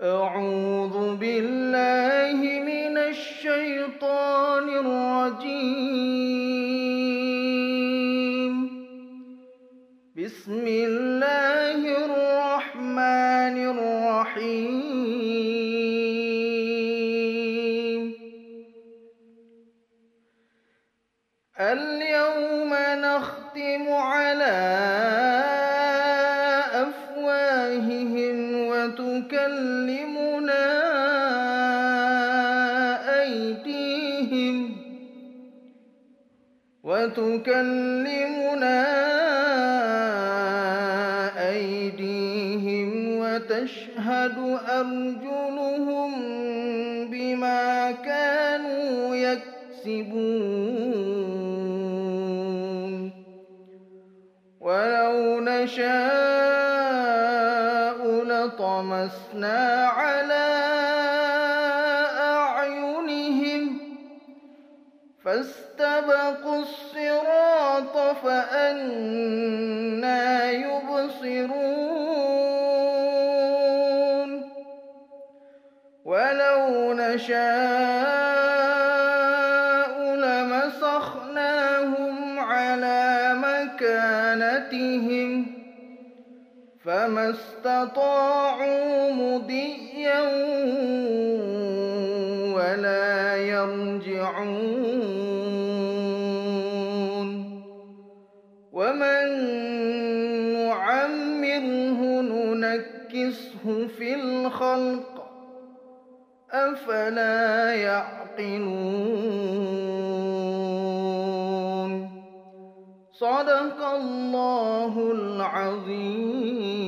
أعوذ بالله من الشيطان الرجيم. بسم الله الرحمن الرحيم. اليوم نختم على وتكلمنا أيديهم وتكلمنا أيديهم وتشهد أرجلهم بما كانوا يكسبون. ولو نشاء لطمسنا على أعينهم فاستبقوا الصراط فأنا يبصرون ولو نشاء لمسخناهم على مكانتهم فما استطاعوا مضيا ولا يرجعون ومن نعمره ننكسه في الخلق أفلا يعقلون صدق الله العظيم.